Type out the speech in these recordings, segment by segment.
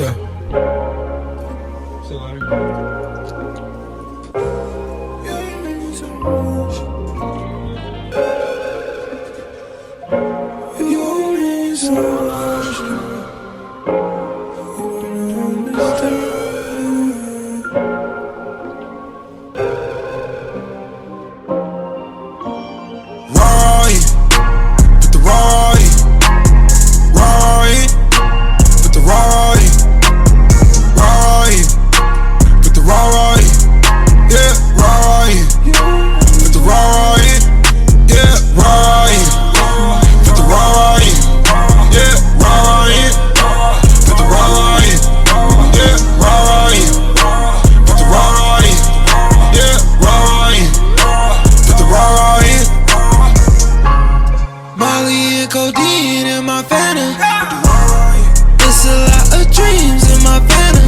Yeah. See. Codeine in my Fanta. It's a lot of dreams in my Fanta.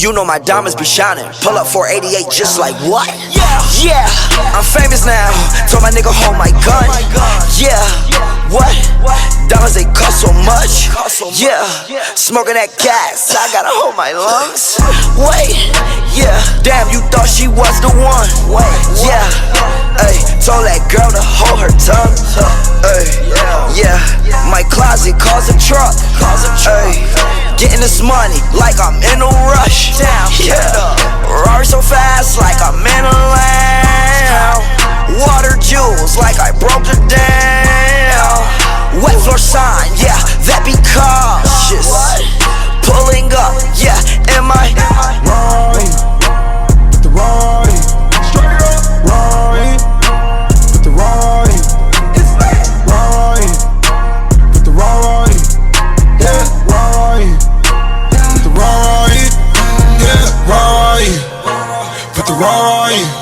You know my diamonds be shining. Pull up 488 just like what? Yeah, yeah. I'm famous now. Told my nigga hold my gun. Yeah. What? Diamonds they cost so much. Yeah. Smoking that gas. I gotta hold my lungs. Wait. Yeah. Damn, you thought she was the one. Yeah. Hey, told that girl to hold her tongue. Hey. Yeah. My closet calls a truck. Hey. Getting this money like I'm in a rush. Yeah. Rari so fast like I'm in a lamb. Water jewels like I broke her down. Where?